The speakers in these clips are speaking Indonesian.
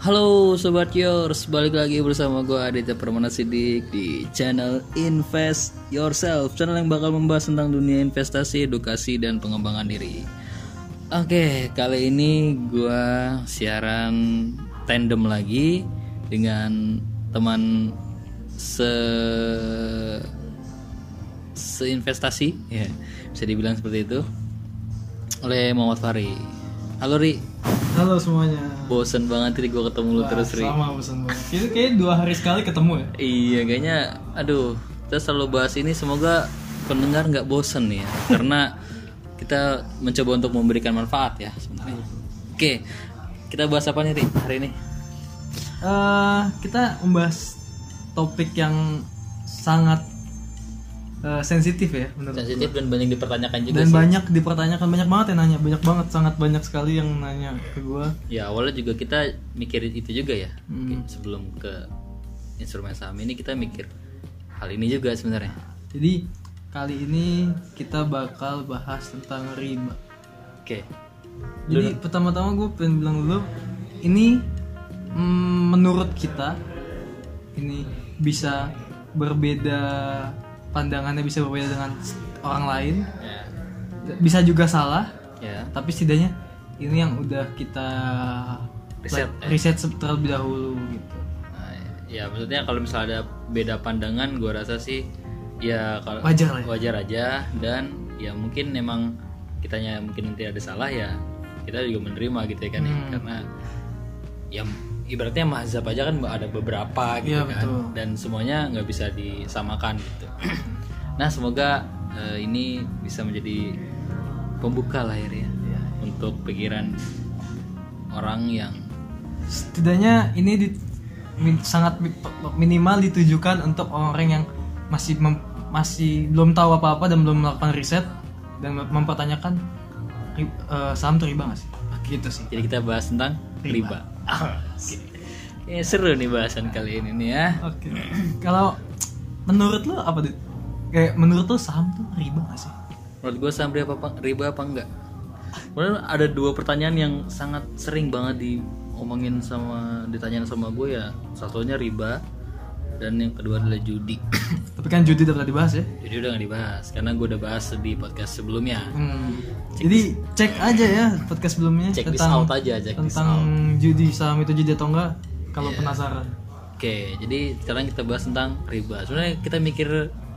Halo Sobat Yours, balik lagi bersama gue Aditya Permana Sidik di channel Invest Yourself. Channel yang bakal membahas tentang dunia investasi, edukasi, dan pengembangan diri. Oke, kali ini gue siaran tandem lagi dengan teman se seinvestasi ya. Bisa dibilang seperti itu. Oleh Muhammad Fari halo Ri. Halo semuanya. bosen banget Ri gue ketemu lu terus Ri. Sama bosan banget. Itu kayak dua hari sekali ketemu ya. iya kayaknya aduh kita selalu bahas ini. Semoga pendengar nggak bosen ya. Karena kita mencoba untuk memberikan manfaat ya sebenarnya. Oke kita bahas apa nih Ri hari ini? Eh, kita membahas topik yang sangat eh, sensitif ya menurut sensitif dan banyak dipertanyakan juga dan sih. banyak dipertanyakan banyak banget yang nanya banyak banget sangat banyak sekali yang nanya ke gua. Ya awalnya juga kita mikirin itu juga ya. Hmm. Sebelum ke instrumen saham ini kita mikir hal ini juga sebenarnya. Jadi kali ini kita bakal bahas tentang riba. Oke. Jadi pertama-tama gue pengen bilang dulu ini mm, menurut kita ini bisa berbeda pandangannya bisa berbeda dengan orang lain. Ya. Bisa juga salah ya. tapi setidaknya ini yang udah kita Riset, like, riset se- terlebih dahulu gitu. Nah, ya. Maksudnya kalau misalnya ada beda pandangan gue rasa sih ya kalau wajar ya. wajar aja. Dan ya mungkin memang kitanya mungkin nanti ada salah ya kita juga menerima gitu ya kan ya. Hmm. karena ya ibaratnya mazhab aja kan ada beberapa gitu Iya, kan. betul. dan semuanya nggak bisa disamakan gitu. Nah semoga eh, ini bisa menjadi pembuka lah ya Iya. untuk pikiran orang yang setidaknya ini di- min- sangat mi- minimal ditujukan untuk orang yang masih mem- masih belum tahu apa-apa dan belum melakukan riset dan mem- mempertanyakan eh, saham riba nggak sih? Gitu sih. Jadi kita bahas tentang riba, Kayaknya seru nih bahasan kali ini nih ya oke kalau menurut lo apa Dit? kayak menurut lo saham tuh riba nggak sih Menurut gue saham riba apa, riba apa enggak? Kemudian ada dua pertanyaan yang sangat sering banget diomongin sama ditanyain sama gue ya. Satunya riba dan yang kedua adalah judi. tapi kan judi udah pernah dibahas ya Jadi udah gak dibahas karena gue udah bahas di podcast sebelumnya. Hmm. Jadi cek aja ya podcast sebelumnya this tentang out aja, this tentang judi saham itu judi atau enggak kalau Iya. penasaran. Oke, jadi sekarang kita bahas tentang riba. Sebenarnya kita mikir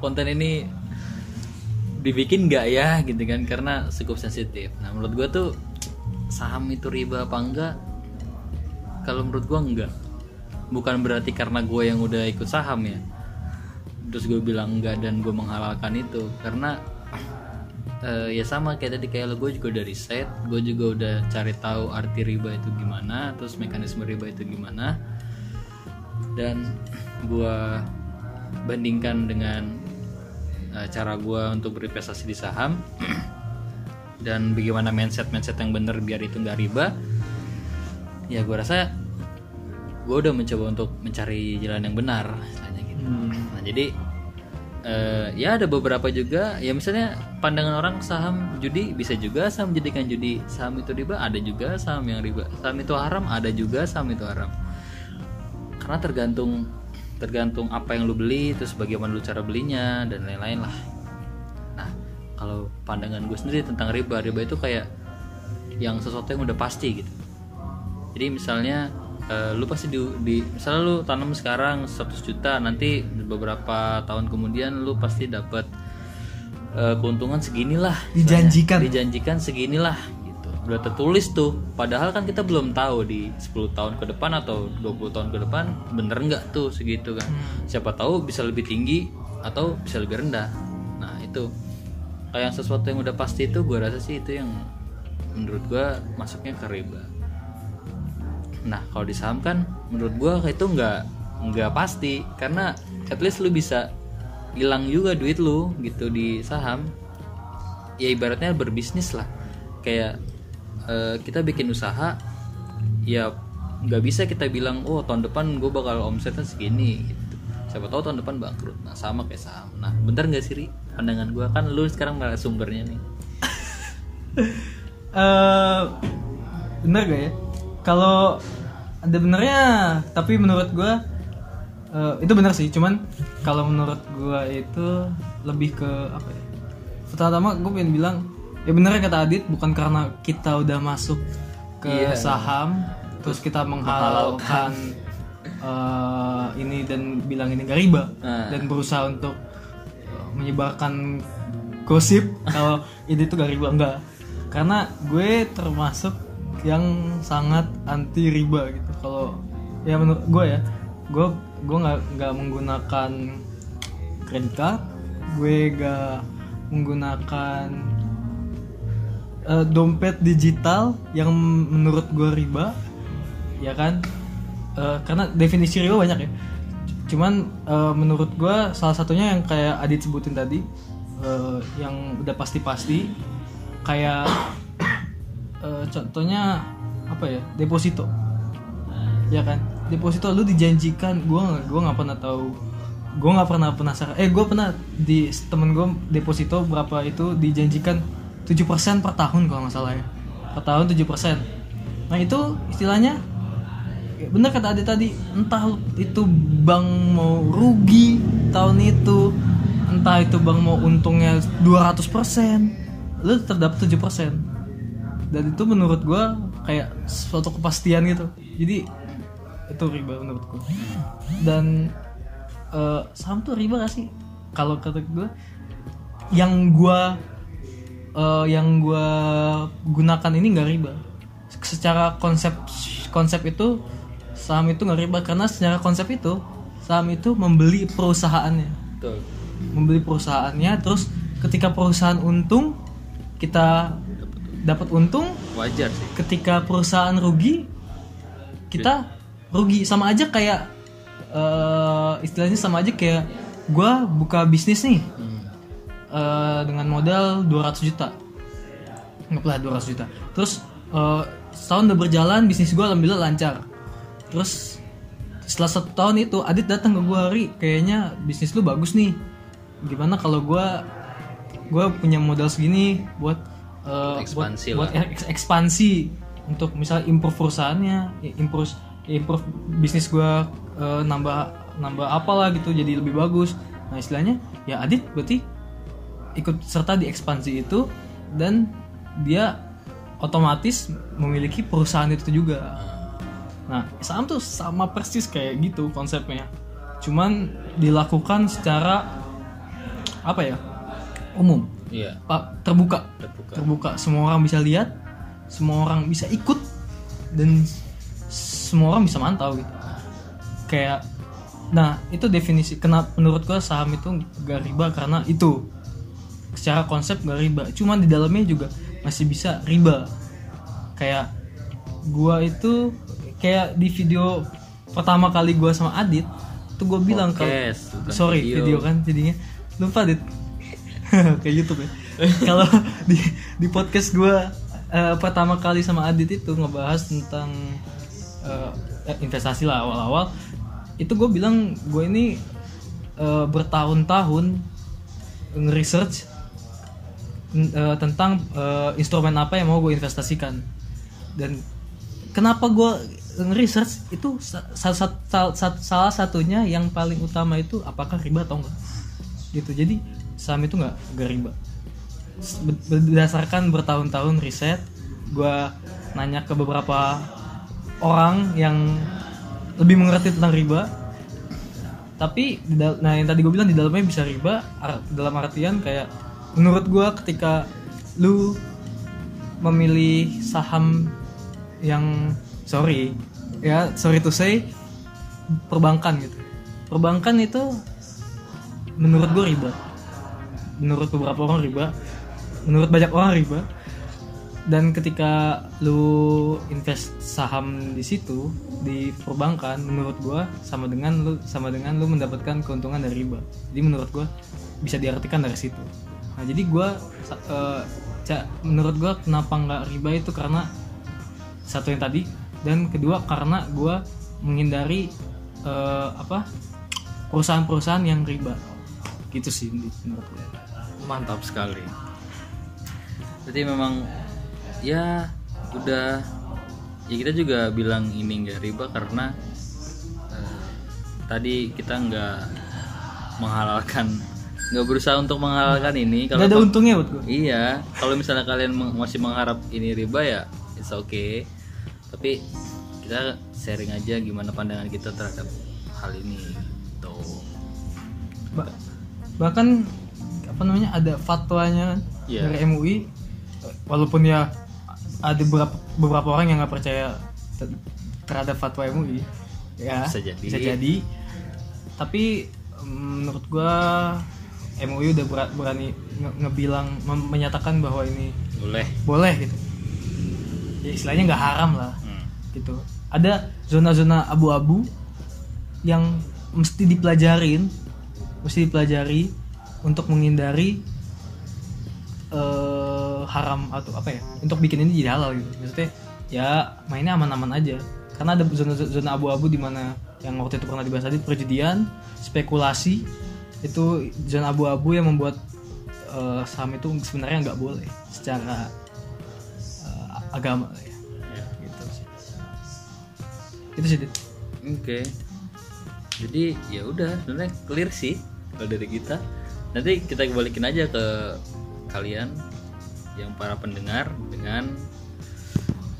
konten ini dibikin nggak ya gitu kan karena cukup sensitif. Nah menurut gue tuh saham itu riba apa enggak? Kalau menurut gue enggak. Bukan berarti karena gue yang udah ikut saham ya. Terus gue bilang enggak dan gue menghalalkan itu karena eh, ya sama kayak tadi kayak lo gue juga udah riset, gue juga udah cari tahu arti riba itu gimana, terus mekanisme riba itu gimana dan gua bandingkan dengan uh, cara gua untuk berinvestasi di saham dan bagaimana mindset mindset yang bener biar itu nggak riba ya gua rasa gua udah mencoba untuk mencari jalan yang benar istilahnya gitu. Nah jadi eh, ya ada beberapa juga ya misalnya pandangan orang saham judi bisa juga saham jadikan judi saham itu riba ada juga saham yang riba saham itu haram ada juga saham itu haram. Karena tergantung tergantung apa yang lu beli terus bagaimana lu cara belinya dan lain-lain lah. Nah kalau pandangan gue sendiri tentang riba riba itu kayak yang sesuatu yang udah pasti gitu. Jadi misalnya eh, lu pasti di, di misalnya lu tanam sekarang 100 juta nanti beberapa tahun kemudian lu pasti dapat eh, keuntungan seginilah misalnya. Dijanjikan. dijanjikan seginilah gitu. Udah tertulis tuh. Padahal kan kita belum tahu di 10 tahun ke depan atau 20 tahun ke depan bener nggak tuh segitu kan. Siapa tahu bisa lebih tinggi atau bisa lebih rendah. Nah itu. Kayak sesuatu yang udah pasti itu gue rasa sih itu yang menurut gue masuknya ke riba nah kalau di saham kan menurut gue itu nggak nggak pasti. Karena at least lu bisa hilang juga duit lu gitu di saham. Ya ibaratnya berbisnis lah. Kayak eh, kita bikin usaha ya nggak bisa kita bilang oh tahun depan gue bakal omsetnya segini gitu. Siapa tahu tahun depan bangkrut. Nah sama kayak saham. Nah bentar nggak sih Ri? pandangan gue kan lu sekarang malah sumbernya nih. Eh bener gak ya? Kalau ada benernya tapi menurut gue eh, itu benar sih. Cuman kalau menurut gue itu lebih ke apa ya? Pertama gue pengen bilang ya bener kata Adit bukan karena kita udah masuk ke Iya. saham terus kita menghalalkan eh, ini dan bilang ini gak riba Nah. dan berusaha untuk eh, menyebarkan gosip kalau ini tuh gak riba. Enggak karena gue termasuk yang sangat anti riba gitu. Kalau ya menurut gue ya gue gue nggak nggak menggunakan credit card gue gak menggunakan eh, dompet digital yang menurut gue riba ya kan? Eh, karena definisi riba banyak ya. Cuman eh, menurut gue salah satunya yang kayak Adit sebutin tadi eh, yang udah pasti-pasti kayak eh, contohnya apa ya deposito. Ya kan? Deposito lu dijanjikan gue gue nggak pernah tahu. Gue nggak pernah penasaran. Eh gue pernah di temen gue deposito berapa itu dijanjikan 7% per tahun kalau nggak salah ya. Per tahun 7% nah itu istilahnya ya bener kata Ade tadi entah itu bank mau rugi tahun itu entah itu bank mau untungnya 200% lu tetap dapat 7% dan itu menurut gua kayak suatu kepastian gitu. Jadi itu riba menurut gua. Dan eh, saham tuh riba gak sih? Kalau kata gua yang gua eh, yang gua gunakan ini nggak riba. Secara konsep konsep itu saham itu nggak riba. Karena secara konsep itu saham itu membeli perusahaannya. Betul. membeli perusahaannya terus ketika perusahaan untung kita dapat untung Wajar sih. ketika perusahaan rugi kita rugi. Sama aja kayak eh, istilahnya sama aja kayak gua buka bisnis nih Hmm. eh, dengan modal 200 juta. Anggaplah 200 juta. Terus eh, setahun udah berjalan bisnis gua alhamdulillah lancar. Terus setelah satu tahun itu Adit datang ke gua hari kayaknya bisnis lu bagus nih. Gimana kalau gua gua punya modal segini buat eh, Ekspansi buat, lah. buat eks- ekspansi untuk misalnya improve perusahaannya improve improve bisnis gua eh, nambah nambah apalah gitu jadi lebih bagus. Nah istilahnya ya Adit berarti ikut serta di ekspansi itu dan dia otomatis memiliki perusahaan itu juga. Nah saham tuh sama persis kayak gitu konsepnya. Cuman dilakukan secara apa ya umum Iya. Pak terbuka Terbuka. terbuka semua orang bisa lihat semua orang bisa ikut dan semua orang bisa mantau gitu kayak nah itu definisi kenapa menurut gua saham itu gak riba karena itu secara konsep gak riba cuman di dalamnya juga masih bisa riba kayak gua itu kayak di video pertama kali gua sama Adit tuh gua bilang kalau bukan sorry video. video. kan jadinya lupa Adit kayak YouTube ya. Kalau di di podcast gua eh, pertama kali sama Adit itu ngebahas tentang eh, investasi lah awal-awal. Itu gue bilang gue ini eh, bertahun-tahun nge-research eh, tentang eh, instrumen apa yang mau gue investasikan. Dan kenapa gue nge-research itu sa- sa- sa- sa- sa- salah satunya yang paling utama itu apakah riba atau enggak? Gitu. Jadi saham itu nggak riba. Ber- berdasarkan bertahun-tahun riset gue nanya ke beberapa orang yang lebih mengerti tentang riba. Tapi nah yang tadi gue bilang di dalamnya bisa riba dalam artian kayak menurut gue ketika lu memilih saham yang sorry ya sorry to say perbankan gitu. Perbankan itu menurut gue riba menurut beberapa orang riba menurut banyak orang riba. Dan ketika lu invest saham di situ di perbankan menurut gua sama dengan lu sama dengan lu mendapatkan keuntungan dari riba. Jadi menurut gua bisa diartikan dari situ. Nah jadi gua ca- menurut gua kenapa nggak riba itu karena satu yang tadi dan kedua karena gua menghindari eh, apa perusahaan-perusahaan yang riba gitu sih menurut gua. Mantap sekali. Berarti memang ya udah ya kita juga bilang ini nggak riba karena eh, tadi kita nggak menghalalkan nggak berusaha untuk menghalalkan ini. Gak ada kalau untungnya buat gue. iya kalau misalnya kalian masih mengharap ini riba ya it's okay. Tapi kita sharing aja gimana pandangan kita terhadap hal ini. Gitu Ba- bahkan apa namanya ada fatwanya kan Iya. dari MUI walaupun ya ada beberapa beberapa orang yang nggak percaya ter- terhadap fatwa MUI ya Bisa jadi. jadi tapi menurut gua MUI udah berani nge- ngebilang menyatakan bahwa ini boleh boleh gitu ya istilahnya nggak haram lah Hmm. gitu ada zona-zona abu-abu yang mesti dipelajarin mesti dipelajari untuk menghindari eh, haram atau apa ya untuk bikin ini jadi halal gitu maksudnya ya mainnya aman-aman aja karena ada zona-zona abu-abu di mana yang waktu itu pernah dibahas tadi perjudian spekulasi itu zona abu-abu yang membuat eh, saham itu sebenarnya nggak boleh secara eh, agama ya Ya. gitu sih itu sih. Oke. Jadi ya udah sebenarnya clear sih kalau dari kita. Nanti kita balikin aja ke kalian yang para pendengar dengan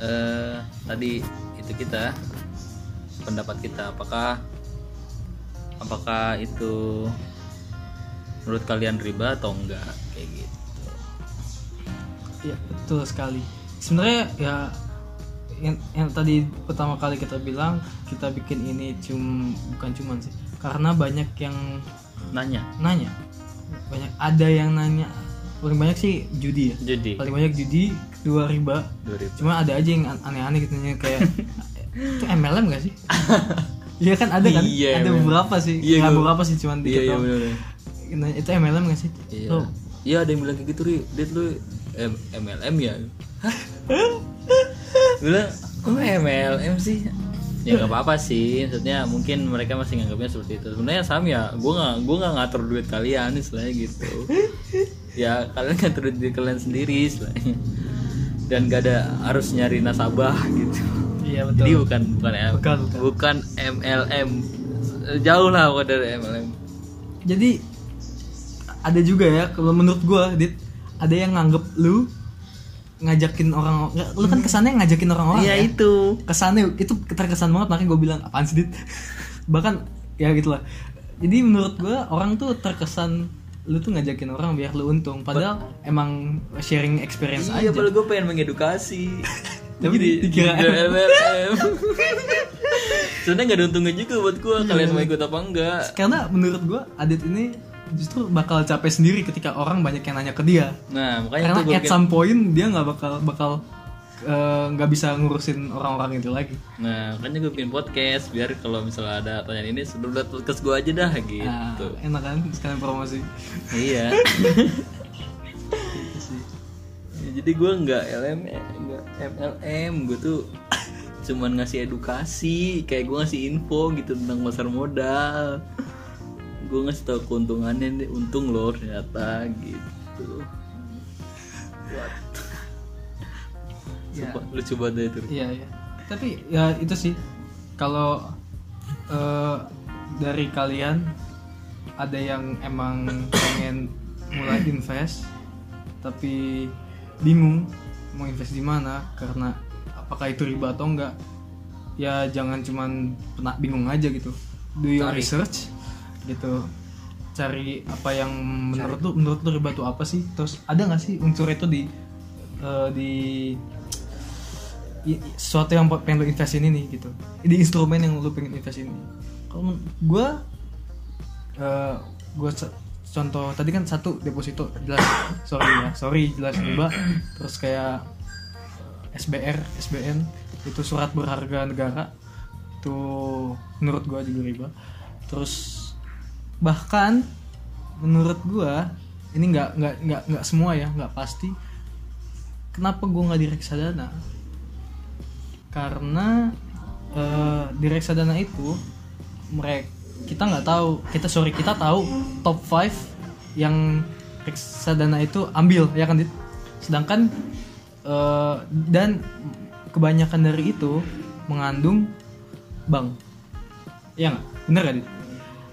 eh tadi itu kita pendapat kita apakah apakah itu menurut kalian riba atau enggak kayak gitu. Iya betul sekali. Sebenarnya ya yang, yang tadi pertama kali kita bilang kita bikin ini cum bukan cuman sih karena banyak yang Nanya. nanya banyak ada yang nanya paling banyak sih judi ya Jadi paling banyak judi kedua riba 2000. cuma ada aja yang an- aneh-aneh gitu nya kayak itu MLM gak sih Iya kan ada kan Iya, ada MLM. beberapa sih Iya, nggak beberapa sih cuman Iya dikit iya benar. Nah, itu MLM gak sih Iya. Lo, Iya ada yang bilang kayak gitu ri, Dit lu M- MLM ya? Bilang, kok MLM sih? Ya nggak apa-apa sih, maksudnya mungkin mereka masih nganggapnya seperti itu. Sebenarnya sama ya, gue nggak gue nggak ngatur duit kalian istilahnya gitu. ya kalian ngatur duit kalian sendiri istilahnya. Dan gak ada harus nyari nasabah gitu. iya Jadi betul bukan bukan M- Bukan, bukan. bukan MLM. Jauh lah pokoknya dari MLM. jadi ada juga ya kalau menurut gua dit ada yang nganggep lu ngajakin orang lu kan kesannya ngajakin orang-orang Iya ya itu. kesannya itu terkesan banget makanya gue bilang apaan sih dit bahkan ya gitulah jadi menurut gua orang tuh terkesan lu tuh ngajakin orang biar lu untung padahal emang sharing experience Iya, aja padahal gue pengen mengedukasi. Tapi di, dikira MLM. Sebenarnya gak ada untungnya juga buat gue. Kalian mau ikut apa enggak? karena menurut gua Adit ini justru bakal capek sendiri ketika orang banyak yang nanya ke dia Nah, makanya karena at some point dia nggak bakal bakal eh, nggak bisa ngurusin orang-orang itu lagi Nah, makanya gue bikin podcast biar kalau misalnya ada pertanyaan ini sebelum lihat podcast gue aja dah nah, gitu. enak kan sekalian promosi iya. Ya, jadi gue nggak LM, nggak MLM, gue tuh cuman ngasih edukasi, kayak gue ngasih info gitu tentang pasar modal. Gue ngasih tau keuntungannya nih, untung loh ternyata gitu. What? Ya. Sumpah, lucu banget itu. iya iya tapi ya itu sih kalau eh, dari kalian ada yang emang pengen mulai invest tapi bingung mau invest di mana karena apakah itu riba atau enggak ya jangan cuman pernah bingung aja gitu do your research gitu. Cari apa yang menurut lu menurut lu riba itu apa sih? Terus ada nggak sih unsur itu di eh, di i- sesuatu yang pengen lu invest ini nih gitu? Di instrumen yang lu pengen invest ini. Kalau gue gue contoh tadi kan satu deposito jelas. Sorry ya sorry jelas riba. Terus kayak SBR SBN itu surat berharga negara. Itu menurut gue juga riba. Terus bahkan menurut gue ini nggak nggak nggak nggak semua ya nggak pasti kenapa gue nggak di reksadana karena eh, di reksadana itu mereka kita nggak tahu kita sorry kita tahu top 5 yang reksadana itu ambil ya kan sedangkan eh, dan kebanyakan dari itu mengandung bang Iya nggak? Bener dit?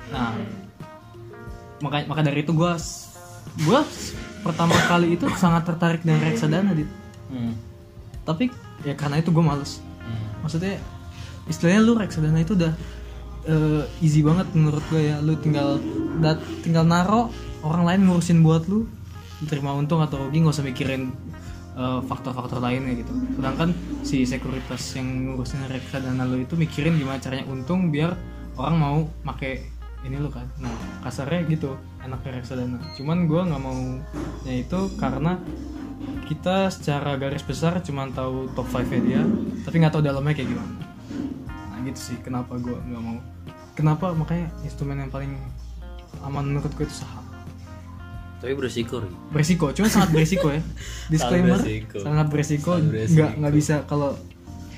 Nah maka maka dari itu gue gue pertama kali itu sangat tertarik dengan reksadana dit. Hmm. tapi ya karena itu gue males. Hmm. maksudnya istilahnya lu reksadana itu udah eh, easy banget menurut gue ya. Lu tinggal dat tinggal naro orang lain ngurusin buat lu. Terima untung atau rugi nggak usah mikirin eh, faktor-faktor lainnya gitu. Sedangkan si sekuritas yang ngurusin reksadana lu itu mikirin gimana caranya untung biar orang mau make ini lu kan. Nah kasarnya gitu enaknya reksadana. Cuman gue nggak mau ya itu karena kita secara garis besar cuma tahu top 5 nya dia tapi nggak tahu dalamnya kayak gimana. Nah gitu sih kenapa gue nggak mau. Kenapa? Makanya instrumen yang paling aman menurut gue itu saham. Tapi beresiko, Ri. beresiko cuma sangat beresiko ya. Disclaimer sangat beresiko Sangat beresiko. nggak nggak bisa kalau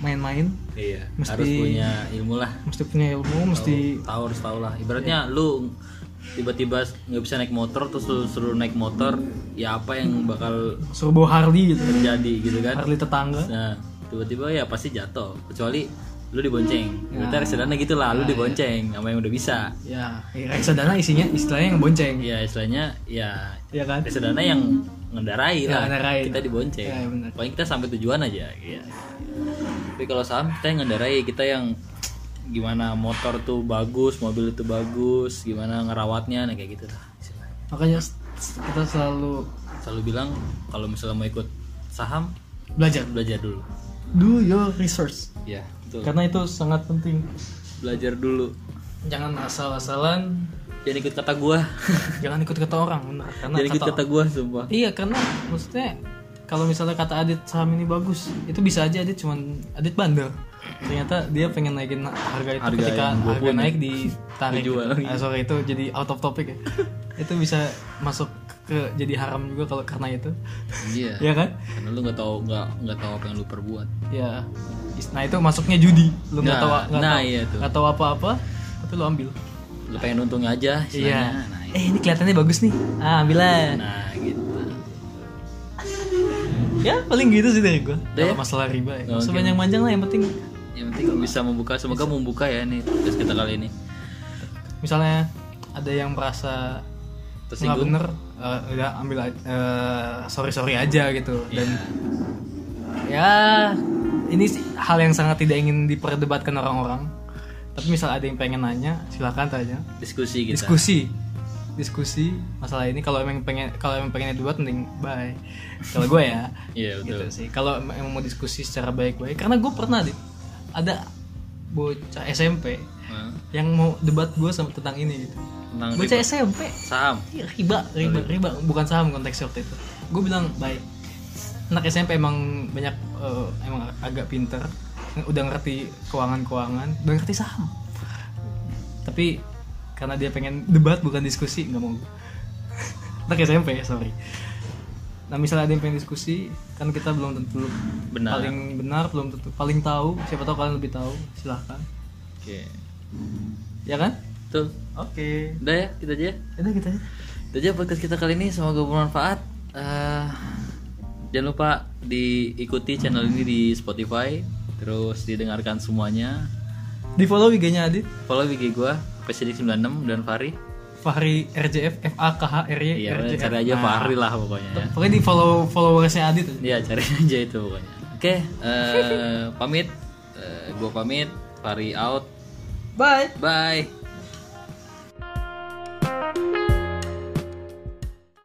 main-main Iya. Mesti- Harus punya ilmu lah. mesti punya ilmu mesti tahu harus tahu lah ibaratnya lu tiba-tiba nggak bisa naik motor terus lu suruh naik motor ya apa yang bakal suruh bawa Harley gitu terjadi gitu kan Harley tetangga nah tiba-tiba ya pasti jatuh kecuali lu dibonceng Ya. berarti reksadana gitu lah lu dibonceng sama yang udah bisa ya reksadana isinya istilahnya yang bonceng ya istilahnya ya ya kan reksadana yang ngendarai Ya, lah ngendarain. kita dibonceng Ya, benar. paling kita sampai tujuan aja ya. Tapi kalau saham kita yang ngendarai kita yang gimana motor tuh bagus mobil itu bagus gimana ngerawatnya nah kayak gitu lah istilahnya. makanya kita selalu selalu bilang kalau misalnya mau ikut saham belajar. belajar dulu. Do your research. Ya betul. Karena itu sangat penting. Belajar dulu. Jangan asal-asalan. Jangan ikut kata gua. Jangan ikut kata orang karena jangan ikut kata gua sumpah. Iya karena maksudnya kalau misalnya kata Adit saham ini bagus itu bisa aja Adit cuman Adit bandel. Ternyata dia pengen naikin harga itu Harga ketika harga naik ditarik. Dijual. Ah, sorry itu jadi out of topic ya. Itu bisa masuk ke jadi haram juga kalau karena itu. Iya. Ya kan? Karena lu nggak tahu nggak nggak tahu apa yang lu perbuat. Ya. Nah itu masuknya judi. Lu nggak Nah, tahu nggak nah tahu iya nggak tahu apa-apa tapi lu ambil. Lu pengen untung aja iya. Nah, eh ini kelihatannya bagus nih. Ah ambilan nah gitu ya paling gitu sih dari kalau ya? masalah riba ya. Oke. sepanjang panjang lah yang penting yang penting bisa membuka semoga membuka ya nih podcast kita kali ini. Misalnya ada yang merasa nggak bener eh, udah ambil sorry sorry aja gitu. Dan ya ini sih hal yang sangat tidak ingin diperdebatkan orang-orang. Tapi misal ada yang pengen nanya silakan tanya. Diskusi kita. Diskusi diskusi masalah ini. Kalau emang pengen kalau emang pengen debat mending bye. Kalau gue ya iya betul. gitu sih. Kalau em- emang mau diskusi secara baik-baik karena gue pernah Dit, ada bocah SMP Nah, yang mau debat gue sama tentang ini gitu. Tentang bocah riba. SMP saham. Iya, riba riba riba. bukan saham konteksnya waktu itu. Gue bilang baik anak SMP emang banyak eh, emang agak pinter udah ngerti keuangan keuangan udah ngerti saham. Tapi karena dia pengen debat bukan diskusi. Nggak mau. Anak SMP sorry. Nah misalnya ada yang pengen diskusi kan kita belum tentu Benar. paling benar belum tentu paling tahu. Siapa tahu kalian lebih tahu. Silahkan. Oke. Ya kan? Tuh oke. Udah ya kita aja udah kita itu aja podcast kita kali ini. Semoga bermanfaat. Eh, jangan lupa diikuti channel ini di Spotify. Terus didengarkan semuanya. Di follow IG-nya Adit. Follow IG gua Pesidik96 dan Fahri Fahri RJF F A K H R Y iya RJF. cari aja Nah, Fahri lah pokoknya ya Pokoknya di follow followersnya Adit. aja. Iya cari aja itu pokoknya oke eh, pamit Eh, gua pamit Fahri out Bye. bye